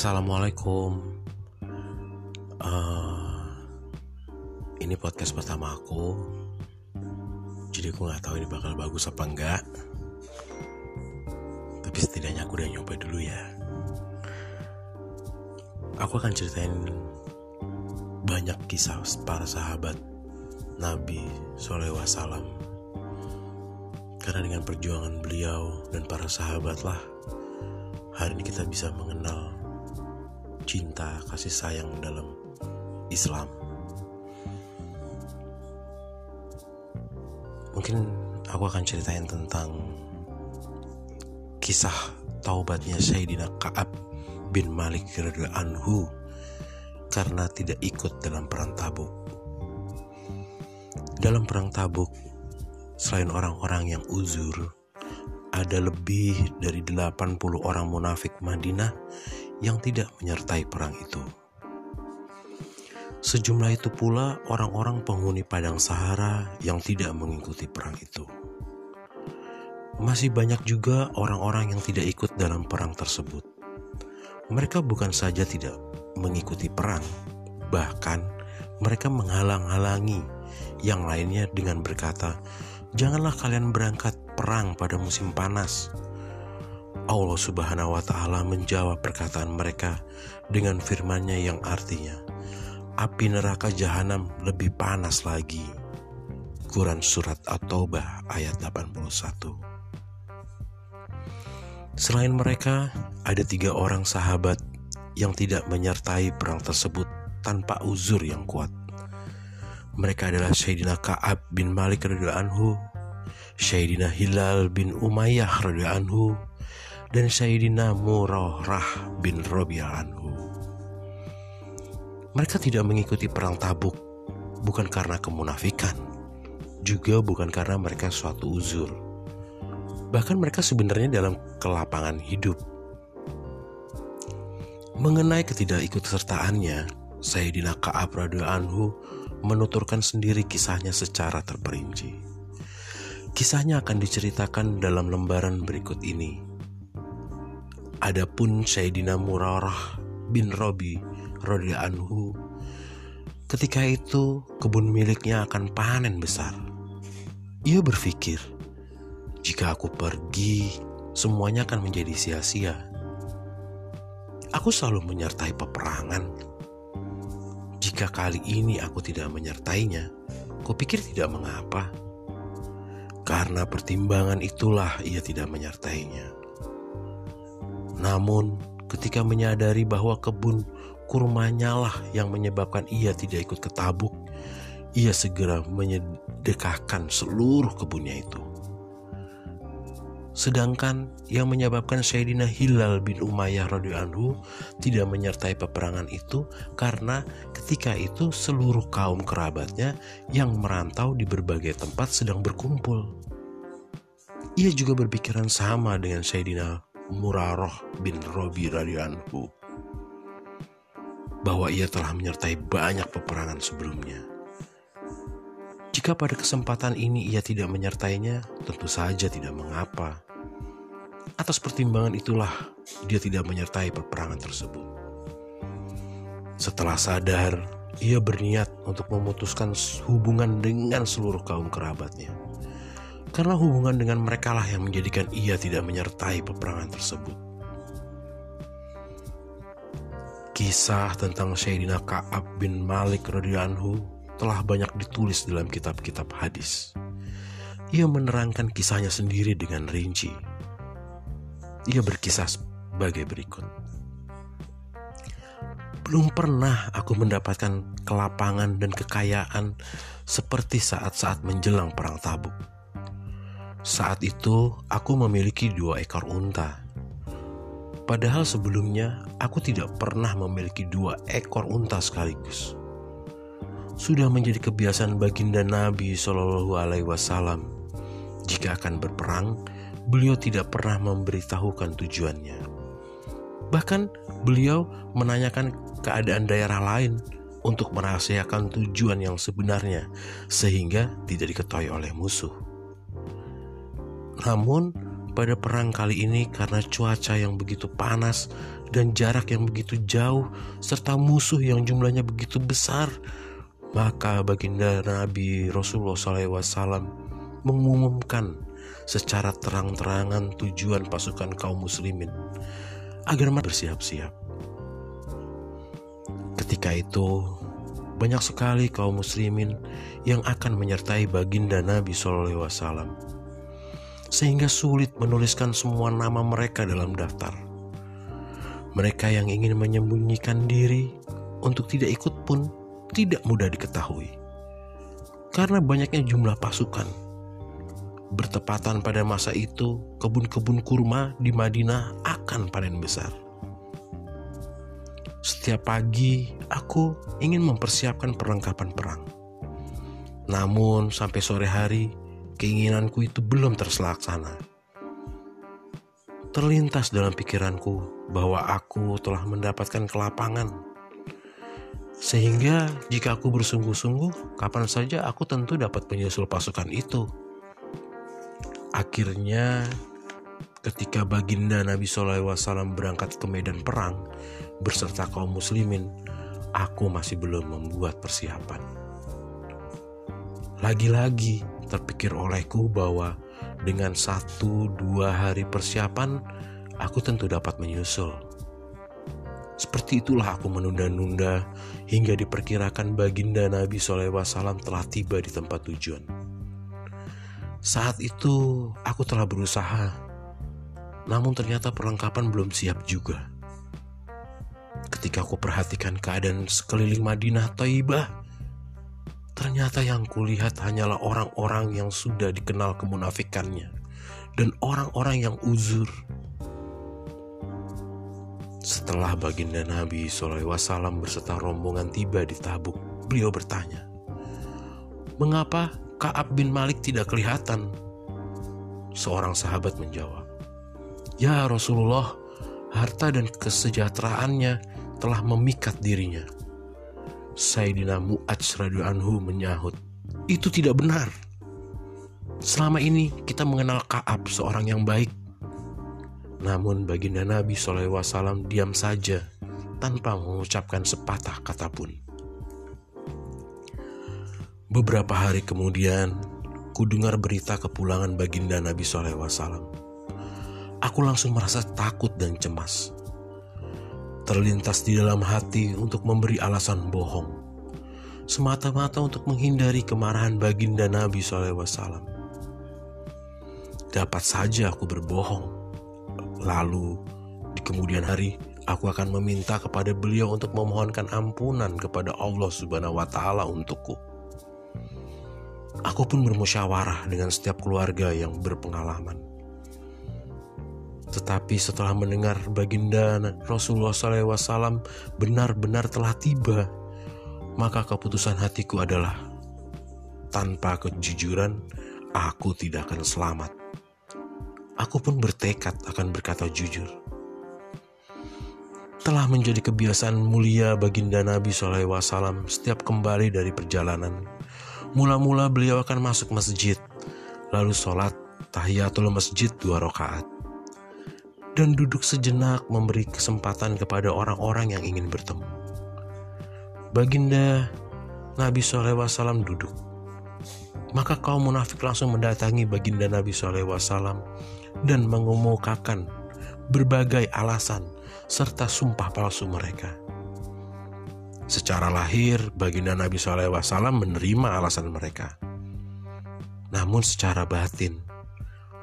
Assalamualaikum. Uh, ini podcast pertama aku, jadi aku nggak tahu ini bakal bagus apa enggak. Tapi setidaknya aku udah nyoba dulu ya. Aku akan ceritain banyak kisah para sahabat Nabi Soleh Wasallam. Karena dengan perjuangan beliau dan para sahabat lah, hari ini kita bisa mengenal cinta, kasih sayang dalam Islam. Mungkin aku akan ceritain tentang kisah taubatnya Sayyidina Ka'ab bin Malik radhiyallahu anhu karena tidak ikut dalam perang Tabuk. Dalam perang Tabuk, selain orang-orang yang uzur, ada lebih dari 80 orang munafik Madinah yang tidak menyertai perang itu. Sejumlah itu pula orang-orang penghuni Padang Sahara yang tidak mengikuti perang itu. Masih banyak juga orang-orang yang tidak ikut dalam perang tersebut. Mereka bukan saja tidak mengikuti perang, bahkan mereka menghalang-halangi yang lainnya dengan berkata, "Janganlah kalian berangkat perang pada musim panas." Allah Subhanahu wa Ta'ala menjawab perkataan mereka dengan firman-Nya yang artinya, "Api neraka jahanam lebih panas lagi." Quran Surat At-Taubah ayat 81. Selain mereka, ada tiga orang sahabat yang tidak menyertai perang tersebut tanpa uzur yang kuat. Mereka adalah Sayyidina Ka'ab bin Malik radhiyallahu anhu, Sayyidina Hilal bin Umayyah radhiyallahu anhu, dan Sayyidina Murarah bin Rabi'ah anhu. Mereka tidak mengikuti perang tabuk bukan karena kemunafikan, juga bukan karena mereka suatu uzur. Bahkan mereka sebenarnya dalam kelapangan hidup. Mengenai ketidakikutsertaannya, Sayyidina Ka'ab anhu menuturkan sendiri kisahnya secara terperinci. Kisahnya akan diceritakan dalam lembaran berikut ini. Adapun Sayyidina Murarah bin Robi Rodi anhu ketika itu kebun miliknya akan panen besar. Ia berpikir, jika aku pergi, semuanya akan menjadi sia-sia. Aku selalu menyertai peperangan. Jika kali ini aku tidak menyertainya, kupikir tidak mengapa. Karena pertimbangan itulah ia tidak menyertainya. Namun, ketika menyadari bahwa kebun kurmanya lah yang menyebabkan ia tidak ikut ke tabuk, ia segera menyedekahkan seluruh kebunnya itu. Sedangkan yang menyebabkan Sayyidina Hilal bin Umayyah radhiyallahu tidak menyertai peperangan itu karena ketika itu seluruh kaum kerabatnya yang merantau di berbagai tempat sedang berkumpul. Ia juga berpikiran sama dengan Sayyidina Muraroh bin Robi radhiyallahu bahwa ia telah menyertai banyak peperangan sebelumnya. Jika pada kesempatan ini ia tidak menyertainya, tentu saja tidak mengapa. Atas pertimbangan itulah dia tidak menyertai peperangan tersebut. Setelah sadar, ia berniat untuk memutuskan hubungan dengan seluruh kaum kerabatnya karena hubungan dengan mereka lah yang menjadikan ia tidak menyertai peperangan tersebut. Kisah tentang Sayyidina Ka'ab bin Malik radhiyallahu telah banyak ditulis dalam kitab-kitab hadis. Ia menerangkan kisahnya sendiri dengan rinci. Ia berkisah sebagai berikut. Belum pernah aku mendapatkan kelapangan dan kekayaan seperti saat-saat menjelang perang tabuk saat itu, aku memiliki dua ekor unta. Padahal sebelumnya, aku tidak pernah memiliki dua ekor unta sekaligus. Sudah menjadi kebiasaan baginda Nabi Shallallahu Alaihi Wasallam. Jika akan berperang, beliau tidak pernah memberitahukan tujuannya. Bahkan beliau menanyakan keadaan daerah lain untuk merahasiakan tujuan yang sebenarnya, sehingga tidak diketahui oleh musuh. Namun, pada perang kali ini karena cuaca yang begitu panas dan jarak yang begitu jauh serta musuh yang jumlahnya begitu besar, maka baginda Nabi Rasulullah SAW mengumumkan secara terang-terangan tujuan pasukan kaum muslimin agar mereka bersiap-siap. Ketika itu, banyak sekali kaum muslimin yang akan menyertai baginda Nabi SAW sehingga sulit menuliskan semua nama mereka dalam daftar. Mereka yang ingin menyembunyikan diri untuk tidak ikut pun tidak mudah diketahui. Karena banyaknya jumlah pasukan. Bertepatan pada masa itu, kebun-kebun kurma di Madinah akan panen besar. Setiap pagi, aku ingin mempersiapkan perlengkapan perang. Namun, sampai sore hari, keinginanku itu belum terlaksana. Terlintas dalam pikiranku bahwa aku telah mendapatkan kelapangan. Sehingga jika aku bersungguh-sungguh, kapan saja aku tentu dapat menyusul pasukan itu. Akhirnya, ketika baginda Nabi SAW berangkat ke medan perang berserta kaum muslimin, aku masih belum membuat persiapan. Lagi-lagi, terpikir olehku bahwa dengan satu dua hari persiapan, aku tentu dapat menyusul. Seperti itulah aku menunda-nunda hingga diperkirakan baginda Nabi SAW telah tiba di tempat tujuan. Saat itu aku telah berusaha, namun ternyata perlengkapan belum siap juga. Ketika aku perhatikan keadaan sekeliling Madinah Taibah, Ternyata yang kulihat hanyalah orang-orang yang sudah dikenal kemunafikannya dan orang-orang yang uzur. Setelah baginda Nabi SAW berserta rombongan tiba di Tabuk, beliau bertanya, Mengapa Ka'ab bin Malik tidak kelihatan? Seorang sahabat menjawab, Ya Rasulullah, harta dan kesejahteraannya telah memikat dirinya. Sayyidina Mu'adz anhu menyahut, itu tidak benar. Selama ini kita mengenal Kaab seorang yang baik. Namun baginda Nabi SAW diam saja tanpa mengucapkan sepatah kata pun. Beberapa hari kemudian, ku dengar berita kepulangan baginda Nabi SAW. Aku langsung merasa takut dan cemas terlintas di dalam hati untuk memberi alasan bohong, semata-mata untuk menghindari kemarahan baginda Nabi SAW. Dapat saja aku berbohong, lalu di kemudian hari aku akan meminta kepada beliau untuk memohonkan ampunan kepada Allah Subhanahu wa Ta'ala untukku. Aku pun bermusyawarah dengan setiap keluarga yang berpengalaman tetapi setelah mendengar baginda Rasulullah SAW benar-benar telah tiba, maka keputusan hatiku adalah tanpa kejujuran aku tidak akan selamat. Aku pun bertekad akan berkata jujur. Telah menjadi kebiasaan mulia baginda Nabi SAW setiap kembali dari perjalanan. Mula-mula beliau akan masuk masjid, lalu sholat tahiyatul masjid dua rakaat dan duduk sejenak memberi kesempatan kepada orang-orang yang ingin bertemu. Baginda Nabi SAW duduk. Maka kaum munafik langsung mendatangi baginda Nabi SAW dan mengemukakan berbagai alasan serta sumpah palsu mereka. Secara lahir, baginda Nabi SAW menerima alasan mereka. Namun secara batin,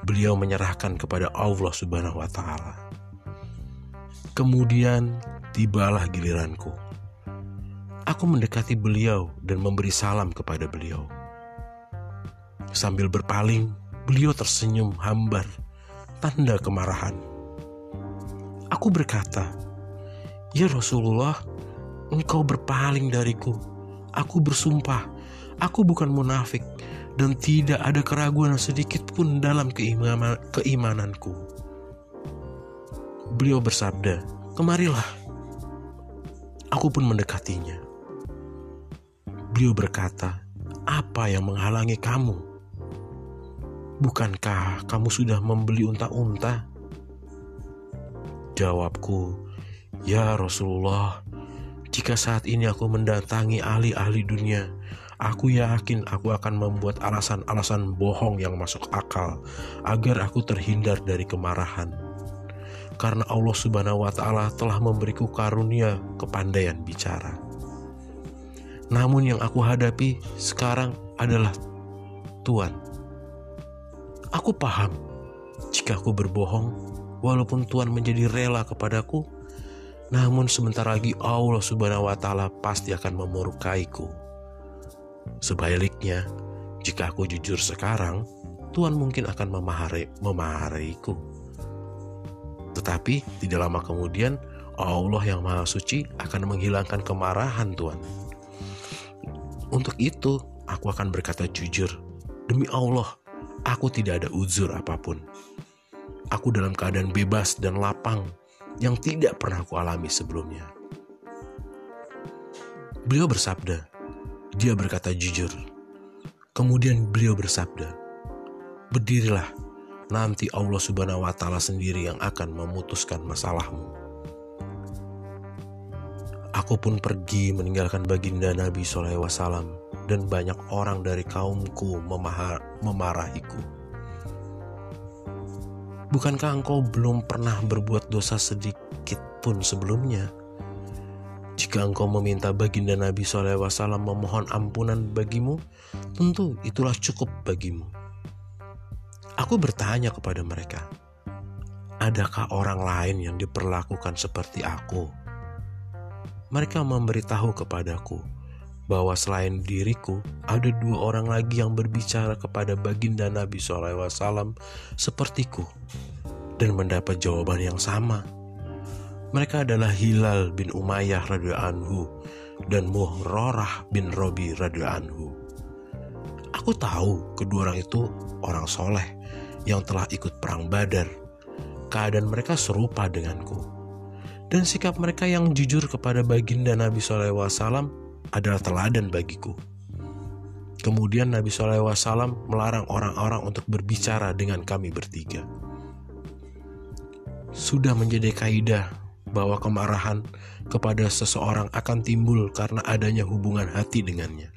beliau menyerahkan kepada Allah Subhanahu wa taala. Kemudian tibalah giliranku. Aku mendekati beliau dan memberi salam kepada beliau. Sambil berpaling, beliau tersenyum hambar, tanda kemarahan. Aku berkata, "Ya Rasulullah, engkau berpaling dariku. Aku bersumpah, aku bukan munafik dan tidak ada keraguan sedikit pun dalam keimanan, keimananku. Beliau bersabda, "Kemarilah." Aku pun mendekatinya. Beliau berkata, "Apa yang menghalangi kamu? Bukankah kamu sudah membeli unta-unta?" Jawabku, Ya Rasulullah, jika saat ini aku mendatangi ahli-ahli dunia, aku yakin aku akan membuat alasan-alasan bohong yang masuk akal agar aku terhindar dari kemarahan. Karena Allah Subhanahu wa Ta'ala telah memberiku karunia kepandaian bicara. Namun, yang aku hadapi sekarang adalah Tuhan. Aku paham jika aku berbohong, walaupun Tuhan menjadi rela kepadaku, namun sebentar lagi Allah Subhanahu wa taala pasti akan memurkaiku. Sebaliknya, jika aku jujur sekarang, Tuhan mungkin akan memahari, memahariku. Tetapi tidak lama kemudian Allah yang Maha Suci akan menghilangkan kemarahan Tuhan. Untuk itu, aku akan berkata jujur, demi Allah, aku tidak ada uzur apa pun. Aku dalam keadaan bebas dan lapang yang tidak pernah aku alami sebelumnya. Beliau bersabda, dia berkata jujur. Kemudian beliau bersabda, berdirilah, nanti Allah subhanahu wa ta'ala sendiri yang akan memutuskan masalahmu. Aku pun pergi meninggalkan baginda Nabi SAW dan banyak orang dari kaumku memarahiku. Bukankah engkau belum pernah berbuat dosa sedikit pun sebelumnya? Jika engkau meminta baginda Nabi SAW memohon ampunan bagimu, tentu itulah cukup bagimu. Aku bertanya kepada mereka, adakah orang lain yang diperlakukan seperti aku? Mereka memberitahu kepadaku bahwa selain diriku, ada dua orang lagi yang berbicara kepada baginda Nabi SAW sepertiku dan mendapat jawaban yang sama. Mereka adalah Hilal bin Umayyah radhiyallahu anhu dan Muhrorah bin Robi radhiyallahu anhu. Aku tahu kedua orang itu orang soleh yang telah ikut perang Badar. Keadaan mereka serupa denganku. Dan sikap mereka yang jujur kepada baginda Nabi SAW adalah teladan bagiku. Kemudian Nabi SAW melarang orang-orang untuk berbicara dengan kami bertiga. Sudah menjadi kaidah bahwa kemarahan kepada seseorang akan timbul karena adanya hubungan hati dengannya.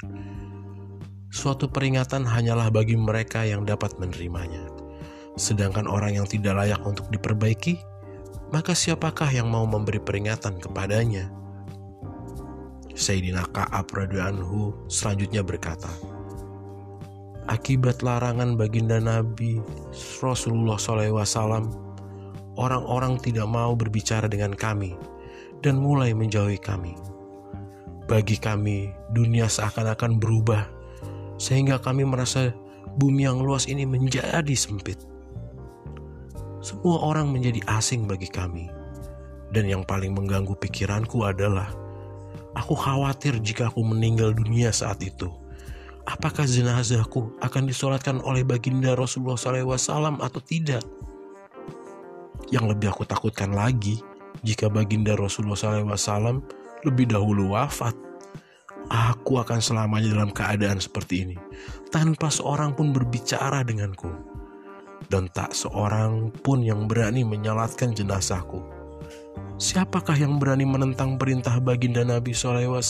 Suatu peringatan hanyalah bagi mereka yang dapat menerimanya. Sedangkan orang yang tidak layak untuk diperbaiki, maka siapakah yang mau memberi peringatan kepadanya? Sayyidina Ka'ab anhu selanjutnya berkata, Akibat larangan baginda Nabi Rasulullah SAW, orang-orang tidak mau berbicara dengan kami dan mulai menjauhi kami. Bagi kami, dunia seakan-akan berubah, sehingga kami merasa bumi yang luas ini menjadi sempit. Semua orang menjadi asing bagi kami, dan yang paling mengganggu pikiranku adalah Aku khawatir jika aku meninggal dunia saat itu. Apakah jenazahku akan disolatkan oleh baginda Rasulullah SAW atau tidak? Yang lebih aku takutkan lagi, jika baginda Rasulullah SAW lebih dahulu wafat, aku akan selamanya dalam keadaan seperti ini, tanpa seorang pun berbicara denganku, dan tak seorang pun yang berani menyalatkan jenazahku Siapakah yang berani menentang perintah baginda Nabi SAW?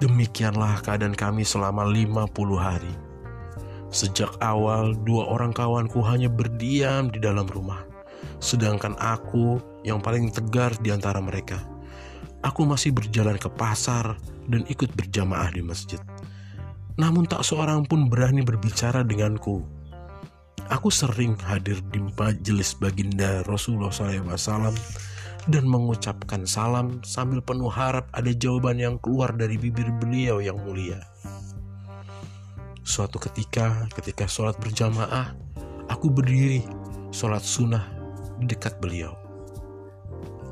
Demikianlah keadaan kami selama 50 hari. Sejak awal, dua orang kawanku hanya berdiam di dalam rumah. Sedangkan aku yang paling tegar di antara mereka. Aku masih berjalan ke pasar dan ikut berjamaah di masjid. Namun tak seorang pun berani berbicara denganku Aku sering hadir di majelis baginda Rasulullah SAW dan mengucapkan salam sambil penuh harap ada jawaban yang keluar dari bibir beliau yang mulia. Suatu ketika, ketika sholat berjamaah, aku berdiri sholat sunnah dekat beliau.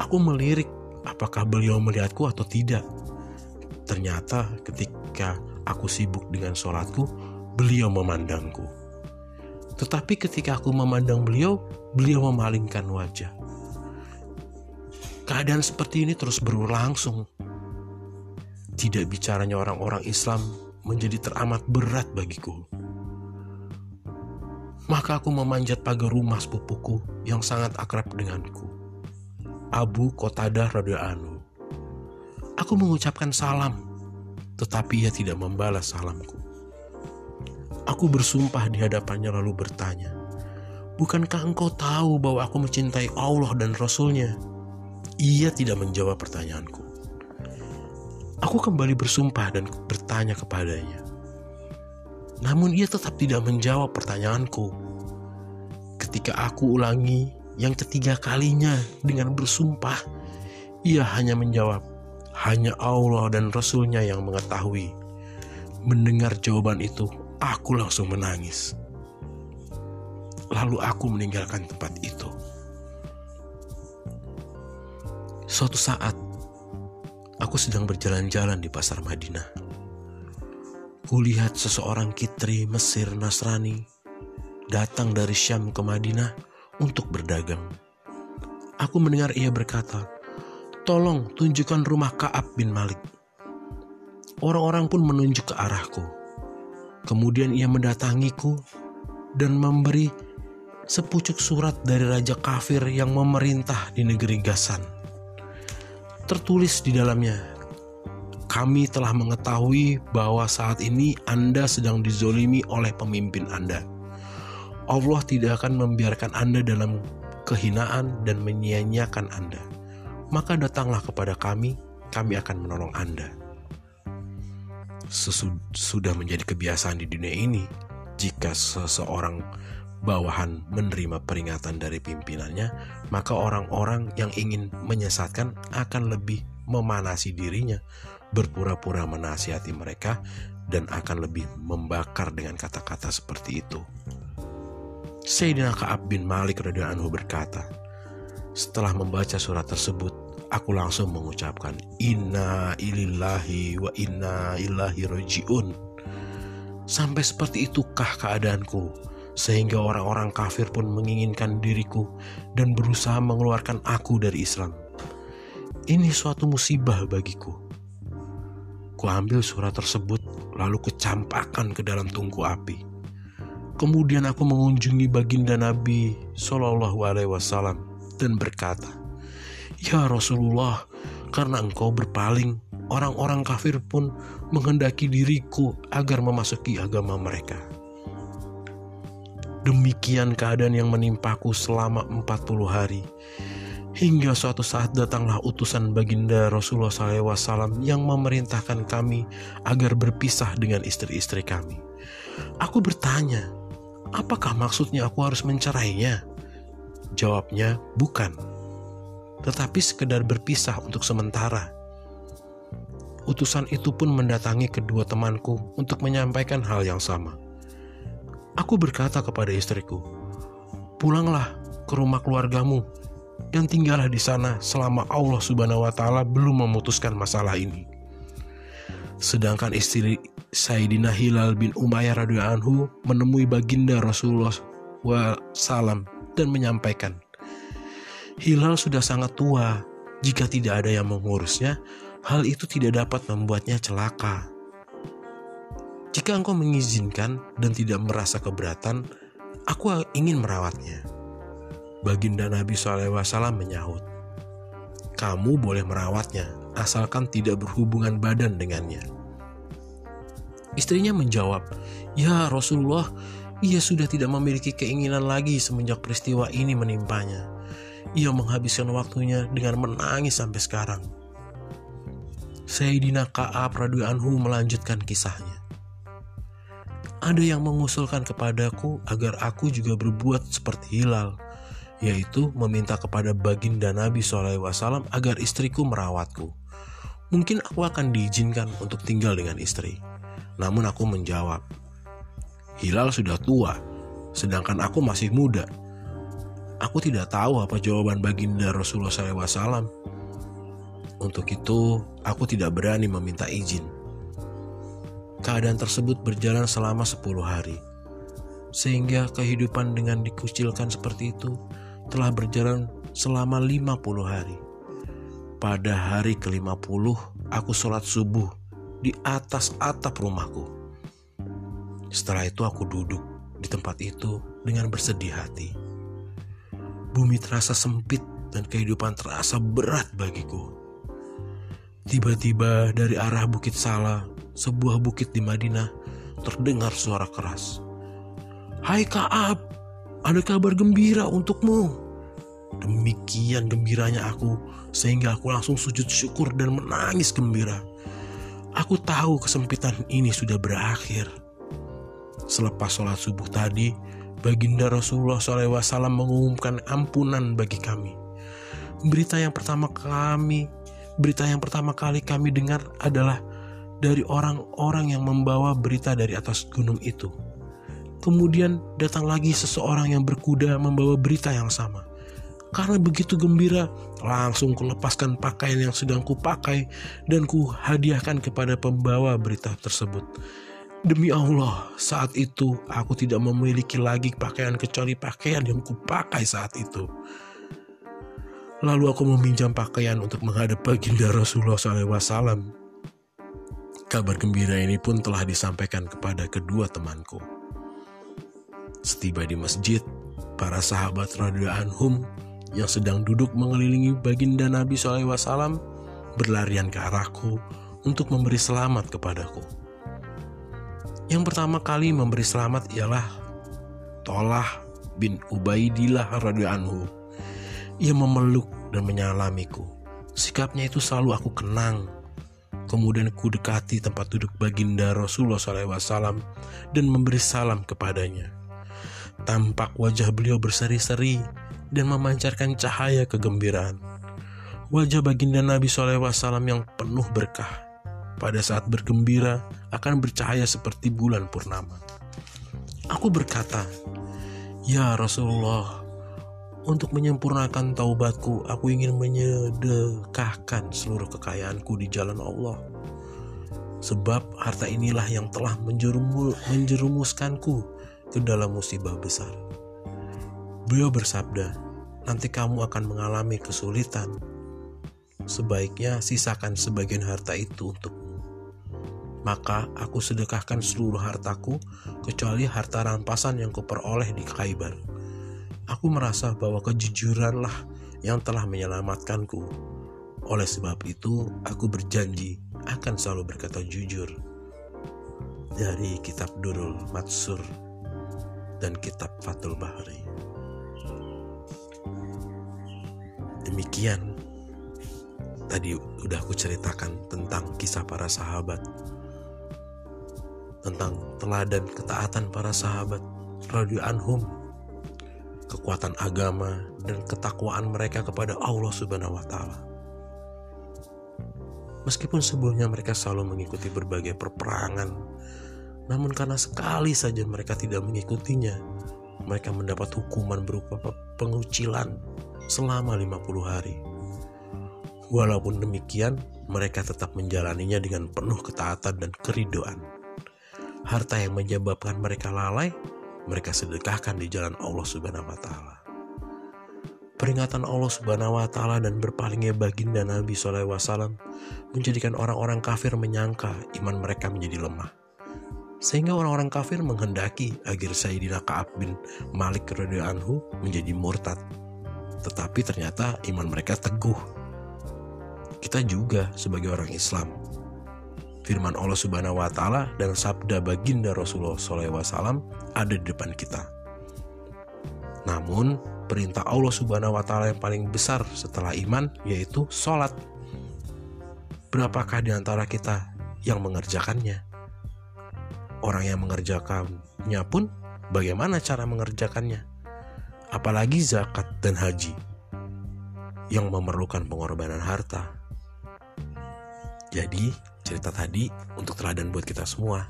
Aku melirik apakah beliau melihatku atau tidak. Ternyata ketika aku sibuk dengan sholatku, beliau memandangku. Tetapi ketika aku memandang beliau, beliau memalingkan wajah. Keadaan seperti ini terus berlangsung. Tidak bicaranya orang-orang Islam menjadi teramat berat bagiku. Maka aku memanjat pagar rumah sepupuku yang sangat akrab denganku. Abu Qatadah radhiyallahu Aku mengucapkan salam, tetapi ia tidak membalas salamku. Aku bersumpah di hadapannya lalu bertanya, Bukankah engkau tahu bahwa aku mencintai Allah dan Rasulnya? Ia tidak menjawab pertanyaanku. Aku kembali bersumpah dan bertanya kepadanya. Namun ia tetap tidak menjawab pertanyaanku. Ketika aku ulangi yang ketiga kalinya dengan bersumpah, ia hanya menjawab, hanya Allah dan Rasulnya yang mengetahui. Mendengar jawaban itu, Aku langsung menangis. Lalu aku meninggalkan tempat itu. Suatu saat, aku sedang berjalan-jalan di pasar Madinah. Kulihat seseorang kitri Mesir Nasrani datang dari Syam ke Madinah untuk berdagang. Aku mendengar ia berkata, "Tolong tunjukkan rumah Ka'ab bin Malik." Orang-orang pun menunjuk ke arahku. Kemudian ia mendatangiku dan memberi sepucuk surat dari raja kafir yang memerintah di negeri Gasan. Tertulis di dalamnya, kami telah mengetahui bahwa saat ini Anda sedang dizolimi oleh pemimpin Anda. Allah tidak akan membiarkan Anda dalam kehinaan dan menyia-nyiakan Anda. Maka datanglah kepada kami, kami akan menolong Anda sudah menjadi kebiasaan di dunia ini jika seseorang bawahan menerima peringatan dari pimpinannya, maka orang-orang yang ingin menyesatkan akan lebih memanasi dirinya, berpura-pura menasihati mereka, dan akan lebih membakar dengan kata-kata seperti itu. Sayyidina Ka'ab bin Malik radhiyallahu anhu berkata, setelah membaca surat tersebut, aku langsung mengucapkan inna ilillahi wa inna ilahi rojiun. Sampai seperti itukah keadaanku sehingga orang-orang kafir pun menginginkan diriku dan berusaha mengeluarkan aku dari Islam. Ini suatu musibah bagiku. Kuambil surat tersebut lalu kecampakkan ke dalam tungku api. Kemudian aku mengunjungi baginda Nabi Shallallahu Alaihi Wasallam dan berkata, Ya Rasulullah, karena engkau berpaling, orang-orang kafir pun menghendaki diriku agar memasuki agama mereka. Demikian keadaan yang menimpaku selama 40 hari. Hingga suatu saat datanglah utusan baginda Rasulullah SAW yang memerintahkan kami agar berpisah dengan istri-istri kami. Aku bertanya, apakah maksudnya aku harus mencerainya? Jawabnya, bukan tetapi sekedar berpisah untuk sementara. Utusan itu pun mendatangi kedua temanku untuk menyampaikan hal yang sama. Aku berkata kepada istriku, "Pulanglah ke rumah keluargamu dan tinggallah di sana selama Allah Subhanahu wa taala belum memutuskan masalah ini." Sedangkan istri Sayyidina Hilal bin Umayyah radhiyallahu anhu menemui baginda Rasulullah SAW dan menyampaikan, Hilal sudah sangat tua. Jika tidak ada yang mengurusnya, hal itu tidak dapat membuatnya celaka. Jika engkau mengizinkan dan tidak merasa keberatan, aku ingin merawatnya. Baginda Nabi SAW menyahut, kamu boleh merawatnya, asalkan tidak berhubungan badan dengannya. Istrinya menjawab, Ya Rasulullah, ia sudah tidak memiliki keinginan lagi semenjak peristiwa ini menimpanya ia menghabiskan waktunya dengan menangis sampai sekarang. Sayyidina Ka'ab radhiyallahu anhu melanjutkan kisahnya. Ada yang mengusulkan kepadaku agar aku juga berbuat seperti Hilal, yaitu meminta kepada baginda Nabi SAW agar istriku merawatku. Mungkin aku akan diizinkan untuk tinggal dengan istri. Namun aku menjawab, Hilal sudah tua, sedangkan aku masih muda Aku tidak tahu apa jawaban baginda Rasulullah SAW. Untuk itu, aku tidak berani meminta izin. Keadaan tersebut berjalan selama 10 hari. Sehingga kehidupan dengan dikucilkan seperti itu telah berjalan selama 50 hari. Pada hari ke-50, aku sholat subuh di atas atap rumahku. Setelah itu aku duduk di tempat itu dengan bersedih hati. Bumi terasa sempit dan kehidupan terasa berat bagiku. Tiba-tiba dari arah Bukit Sala, sebuah bukit di Madinah, terdengar suara keras. Hai Kaab, ada kabar gembira untukmu. Demikian gembiranya aku, sehingga aku langsung sujud syukur dan menangis gembira. Aku tahu kesempitan ini sudah berakhir. Selepas sholat subuh tadi, Baginda Rasulullah SAW mengumumkan ampunan bagi kami. Berita yang pertama kami berita yang pertama kali kami dengar adalah dari orang-orang yang membawa berita dari atas gunung itu. Kemudian datang lagi seseorang yang berkuda membawa berita yang sama. Karena begitu gembira, langsung kulepaskan pakaian yang sedang kupakai dan ku hadiahkan kepada pembawa berita tersebut. Demi Allah, saat itu aku tidak memiliki lagi pakaian kecuali pakaian yang kupakai saat itu. Lalu aku meminjam pakaian untuk menghadap baginda Rasulullah SAW. Kabar gembira ini pun telah disampaikan kepada kedua temanku. Setiba di masjid, para sahabat radhiyallahu anhum yang sedang duduk mengelilingi baginda Nabi SAW berlarian ke arahku untuk memberi selamat kepadaku. Yang pertama kali memberi selamat ialah Tolah bin Ubaidillah radhiyallahu anhu ia memeluk dan menyalamiku. Sikapnya itu selalu aku kenang. Kemudian ku dekati tempat duduk baginda Rasulullah SAW dan memberi salam kepadanya. Tampak wajah beliau berseri-seri dan memancarkan cahaya kegembiraan. Wajah baginda Nabi SAW yang penuh berkah. Pada saat bergembira akan bercahaya seperti bulan purnama. Aku berkata, Ya Rasulullah, untuk menyempurnakan taubatku, aku ingin menyedekahkan seluruh kekayaanku di jalan Allah. Sebab harta inilah yang telah menjerumu, menjerumuskanku ke dalam musibah besar. Beliau bersabda, nanti kamu akan mengalami kesulitan. Sebaiknya sisakan sebagian harta itu untukmu. Maka aku sedekahkan seluruh hartaku, kecuali harta rampasan yang kuperoleh di Khaybar Aku merasa bahwa kejujuranlah yang telah menyelamatkanku. Oleh sebab itu, aku berjanji akan selalu berkata jujur. Dari kitab Durul Matsur dan kitab Fatul Bahri. Demikian tadi udah aku ceritakan tentang kisah para sahabat tentang teladan ketaatan para sahabat radio anhum kekuatan agama, dan ketakwaan mereka kepada Allah Subhanahu wa Ta'ala. Meskipun sebelumnya mereka selalu mengikuti berbagai perperangan, namun karena sekali saja mereka tidak mengikutinya, mereka mendapat hukuman berupa pengucilan selama 50 hari. Walaupun demikian, mereka tetap menjalaninya dengan penuh ketaatan dan keridoan. Harta yang menyebabkan mereka lalai mereka sedekahkan di jalan Allah Subhanahu wa taala. Peringatan Allah Subhanahu wa taala dan berpalingnya baginda Nabi SAW menjadikan orang-orang kafir menyangka iman mereka menjadi lemah. Sehingga orang-orang kafir menghendaki agar Sayyidina Ka'ab bin Malik radhiyallahu anhu menjadi murtad. Tetapi ternyata iman mereka teguh. Kita juga sebagai orang Islam firman Allah Subhanahu wa taala dan sabda baginda Rasulullah SAW ada di depan kita. Namun, perintah Allah Subhanahu wa taala yang paling besar setelah iman yaitu sholat. Berapakah di antara kita yang mengerjakannya? Orang yang mengerjakannya pun bagaimana cara mengerjakannya? Apalagi zakat dan haji yang memerlukan pengorbanan harta. Jadi, cerita tadi untuk teladan buat kita semua.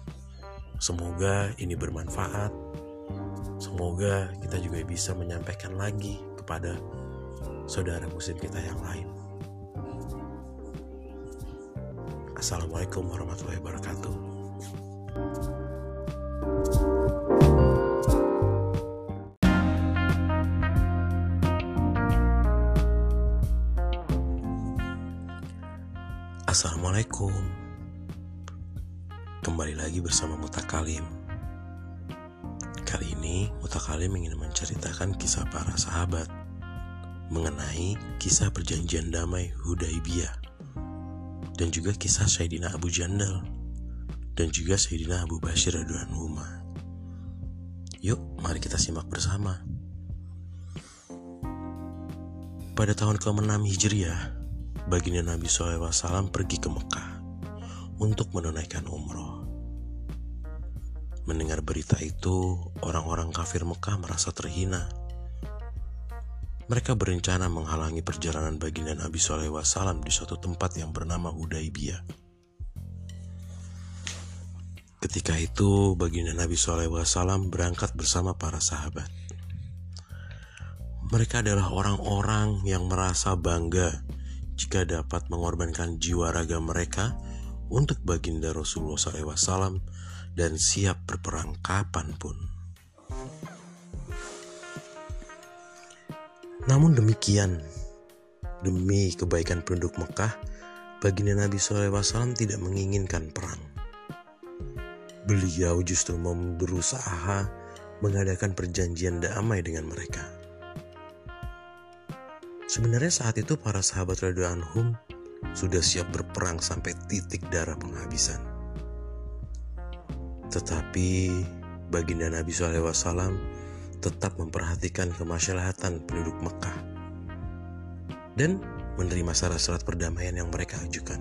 Semoga ini bermanfaat. Semoga kita juga bisa menyampaikan lagi kepada saudara muslim kita yang lain. Assalamualaikum warahmatullahi wabarakatuh. Assalamualaikum Kembali lagi bersama Mutakalim Kali ini Mutakalim ingin menceritakan kisah para sahabat mengenai kisah perjanjian damai Hudaibiyah dan juga kisah Sayyidina Abu Jandal dan juga Sayyidina Abu Bashir radhiyallahu Yuk, mari kita simak bersama. Pada tahun ke-6 Hijriah, baginda Nabi SAW pergi ke Mekah untuk menunaikan umroh. Mendengar berita itu, orang-orang kafir Mekah merasa terhina mereka berencana menghalangi perjalanan baginda Nabi SAW di suatu tempat yang bernama Hudaibiyah. Ketika itu, baginda Nabi SAW berangkat bersama para sahabat. Mereka adalah orang-orang yang merasa bangga jika dapat mengorbankan jiwa raga mereka untuk baginda Rasulullah SAW dan siap berperang kapan pun. Namun demikian, demi kebaikan penduduk Mekah, baginda Nabi SAW tidak menginginkan perang. Beliau justru berusaha mengadakan perjanjian damai dengan mereka. Sebenarnya saat itu para sahabat Radhiallahu Anhum sudah siap berperang sampai titik darah penghabisan. Tetapi baginda Nabi SAW tetap memperhatikan kemaslahatan penduduk Mekah dan menerima syarat-syarat perdamaian yang mereka ajukan.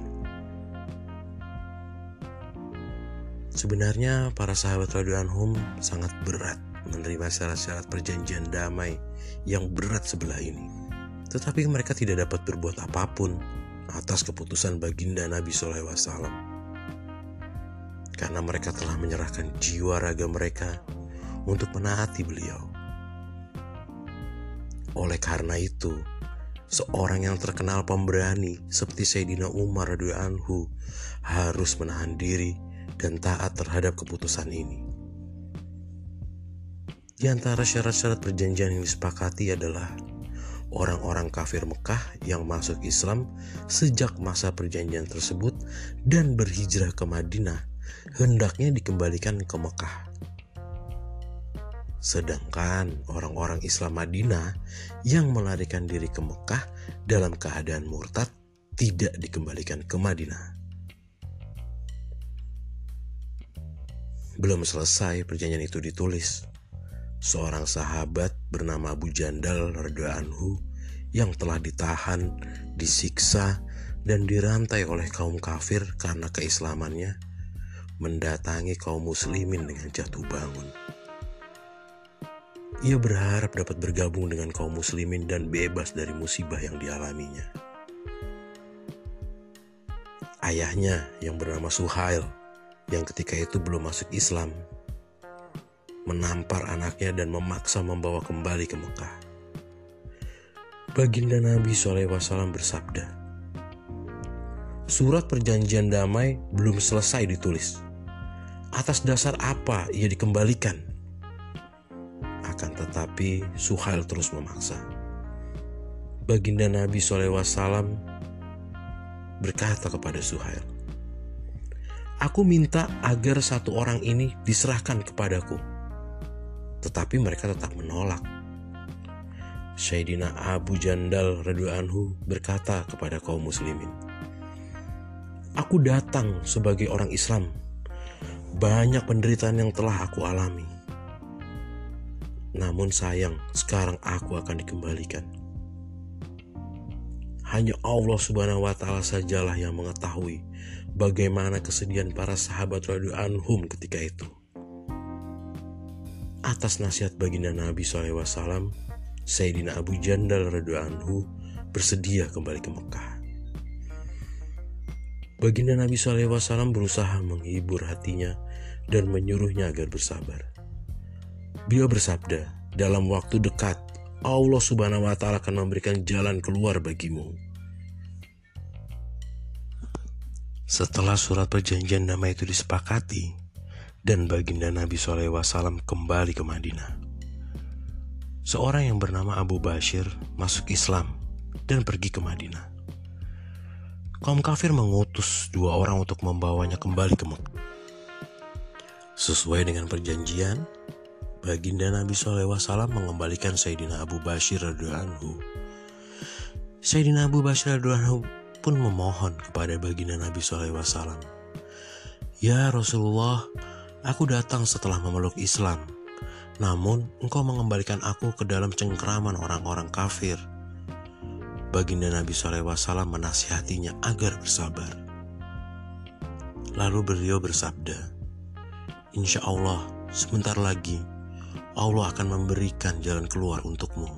Sebenarnya para sahabat radhiyallahu sangat berat menerima syarat-syarat perjanjian damai yang berat sebelah ini. Tetapi mereka tidak dapat berbuat apa pun atas keputusan baginda Nabi SAW. Karena mereka telah menyerahkan jiwa raga mereka untuk menaati beliau. Oleh karena itu, seorang yang terkenal pemberani seperti Sayyidina Umar radhiyallahu anhu harus menahan diri dan taat terhadap keputusan ini. Di antara syarat-syarat perjanjian yang disepakati adalah orang-orang kafir Mekah yang masuk Islam sejak masa perjanjian tersebut dan berhijrah ke Madinah hendaknya dikembalikan ke Mekah. Sedangkan orang-orang Islam Madinah yang melarikan diri ke Mekah dalam keadaan murtad tidak dikembalikan ke Madinah. Belum selesai perjanjian itu ditulis. Seorang sahabat bernama Abu Jandal anhu yang telah ditahan, disiksa, dan dirantai oleh kaum kafir karena keislamannya mendatangi kaum muslimin dengan jatuh bangun. Ia berharap dapat bergabung dengan kaum muslimin dan bebas dari musibah yang dialaminya. Ayahnya yang bernama Suhail yang ketika itu belum masuk Islam menampar anaknya dan memaksa membawa kembali ke Mekah. Baginda Nabi SAW bersabda, Surat perjanjian damai belum selesai ditulis. Atas dasar apa ia dikembalikan? akan tetapi Suhail terus memaksa. Baginda Nabi SAW berkata kepada Suhail, Aku minta agar satu orang ini diserahkan kepadaku. Tetapi mereka tetap menolak. Sayyidina Abu Jandal anhu berkata kepada kaum muslimin, Aku datang sebagai orang Islam. Banyak penderitaan yang telah aku alami. Namun sayang, sekarang aku akan dikembalikan. Hanya Allah Subhanahu wa taala sajalah yang mengetahui bagaimana kesedihan para sahabat radhiyallahu anhum ketika itu. Atas nasihat baginda Nabi SAW, Sayyidina Abu Jandal radhiyallahu anhu bersedia kembali ke Mekah. Baginda Nabi SAW berusaha menghibur hatinya dan menyuruhnya agar bersabar. Beliau bersabda, dalam waktu dekat Allah Subhanahu wa taala akan memberikan jalan keluar bagimu. Setelah surat perjanjian damai itu disepakati dan baginda Nabi SAW kembali ke Madinah. Seorang yang bernama Abu Bashir masuk Islam dan pergi ke Madinah. Kaum kafir mengutus dua orang untuk membawanya kembali ke Mekah. Sesuai dengan perjanjian, Baginda Nabi SAW mengembalikan Sayyidina Abu Bashir radhiyallahu Sayyidina Abu Bakar radhiyallahu pun memohon kepada baginda Nabi SAW. Ya Rasulullah, aku datang setelah memeluk Islam. Namun engkau mengembalikan aku ke dalam cengkeraman orang-orang kafir. Baginda Nabi SAW menasihatinya agar bersabar. Lalu beliau bersabda, Insya Allah sebentar lagi Allah akan memberikan jalan keluar untukmu.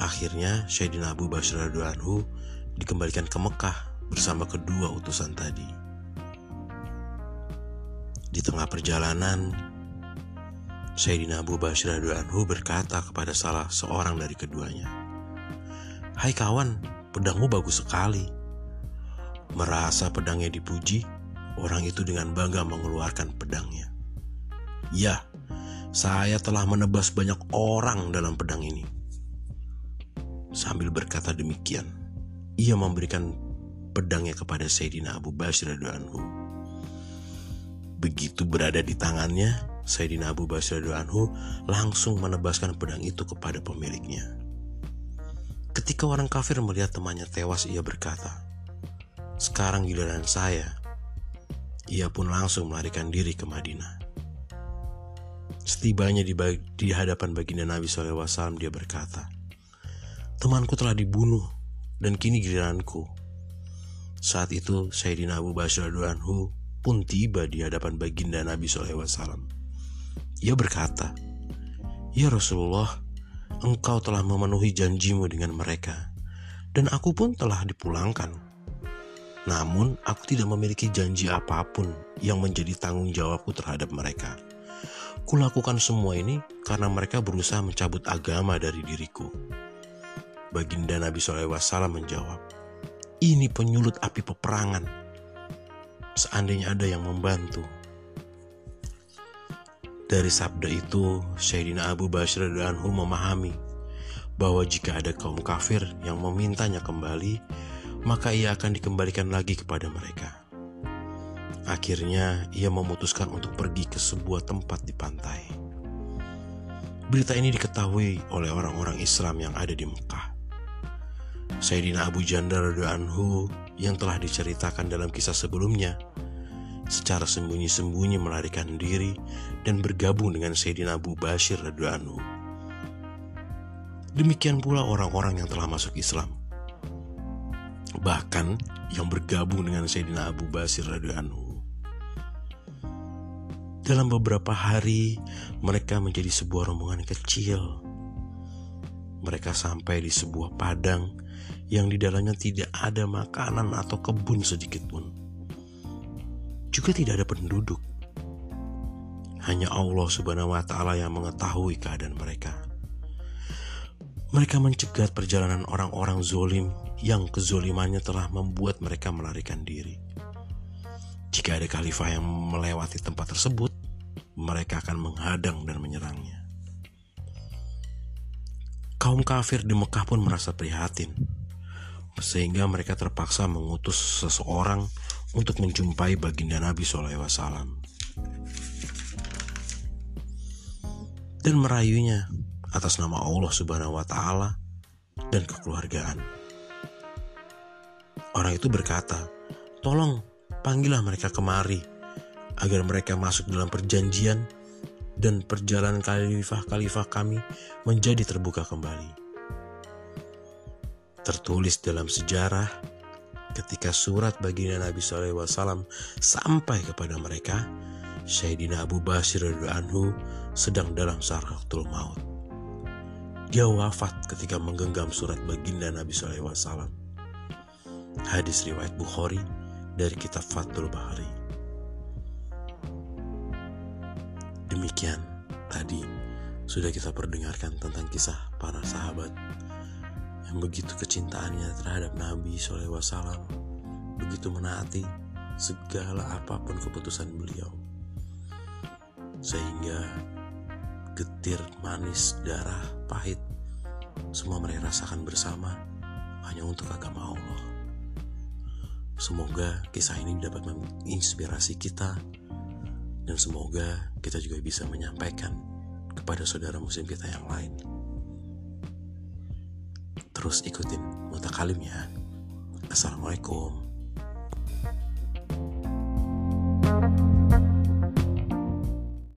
Akhirnya Sayyidina Abu Bakar radhiyallahu dikembalikan ke Mekah bersama kedua utusan tadi. Di tengah perjalanan, Sayyidina Abu Bakar radhiyallahu berkata kepada salah seorang dari keduanya, "Hai kawan, pedangmu bagus sekali." Merasa pedangnya dipuji, orang itu dengan bangga mengeluarkan pedangnya. "Ya, saya telah menebas banyak orang dalam pedang ini." Sambil berkata demikian, ia memberikan pedangnya kepada Sayyidina Abu Bakar anhu. Begitu berada di tangannya, Sayyidina Abu Bakar anhu langsung menebaskan pedang itu kepada pemiliknya. Ketika orang kafir melihat temannya tewas, ia berkata, "Sekarang giliran saya." Ia pun langsung melarikan diri ke Madinah. Setibanya di, di hadapan baginda Nabi SAW, dia berkata, Temanku telah dibunuh dan kini giliranku. Saat itu Sayyidina Abu Bakar anhu pun tiba di hadapan baginda Nabi SAW. Ia berkata, Ya Rasulullah, engkau telah memenuhi janjimu dengan mereka, dan aku pun telah dipulangkan. Namun, aku tidak memiliki janji apa pun yang menjadi tanggung jawabku terhadap mereka. Kulakukan semua ini karena mereka berusaha mencabut agama dari diriku. Baginda Nabi SAW menjawab, ini penyulut api peperangan. Seandainya ada yang membantu. Dari sabda itu, Sayyidina Abu Bakar Anhu memahami bahwa jika ada kaum kafir yang memintanya kembali, maka ia akan dikembalikan lagi kepada mereka. Akhirnya, ia memutuskan untuk pergi ke sebuah tempat di pantai. Berita ini diketahui oleh orang-orang Islam yang ada di Mekah. Sayyidina Abu Jandar anhu yang telah diceritakan dalam kisah sebelumnya secara sembunyi-sembunyi melarikan diri dan bergabung dengan Sayyidina Abu Bashir anhu. Demikian pula orang-orang yang telah masuk Islam. Bahkan yang bergabung dengan Sayyidina Abu Basir anhu. Dalam beberapa hari, mereka menjadi sebuah rombongan kecil. Mereka sampai di sebuah padang yang di dalamnya tidak ada makanan atau kebun sedikit pun. Juga tidak ada penduduk. Hanya Allah Subhanahu wa taala yang mengetahui keadaan mereka. Mereka mencegat perjalanan orang-orang zolim yang kezolimannya telah membuat mereka melarikan diri. Jika ada khalifah yang melewati tempat tersebut, mereka akan menghadang dan menyerangnya. Kaum kafir di Mekah pun merasa prihatin sehingga mereka terpaksa mengutus seseorang untuk menjumpai baginda Nabi SAW dan merayunya atas nama Allah Subhanahu wa Ta'ala dan kekeluargaan. Orang itu berkata, "Tolong panggillah mereka kemari agar mereka masuk dalam perjanjian dan perjalanan khalifah-khalifah kami menjadi terbuka kembali." Tertulis dalam sejarah ketika surat baginda Nabi SAW sampai kepada mereka, Sayyidina Abu Basir anhu sedang dalam saratul maut. Dia wafat ketika menggenggam surat baginda Nabi SAW. Hadis riwayat Bukhari dari kitab Fathul Bahari. Demikian tadi sudah kita perdengarkan tentang kisah para sahabat yang begitu kecintaannya terhadap Nabi SAW begitu menaati segala apa pun keputusan beliau sehingga getir manis darah pahit semua mereka rasakan bersama hanya untuk agama Allah. Semoga kisah ini dapat menginspirasi kita dan semoga kita juga bisa menyampaikan kepada saudara muslim kita yang lain. Terus ikutin mutakalim ya. Assalamualaikum. thank you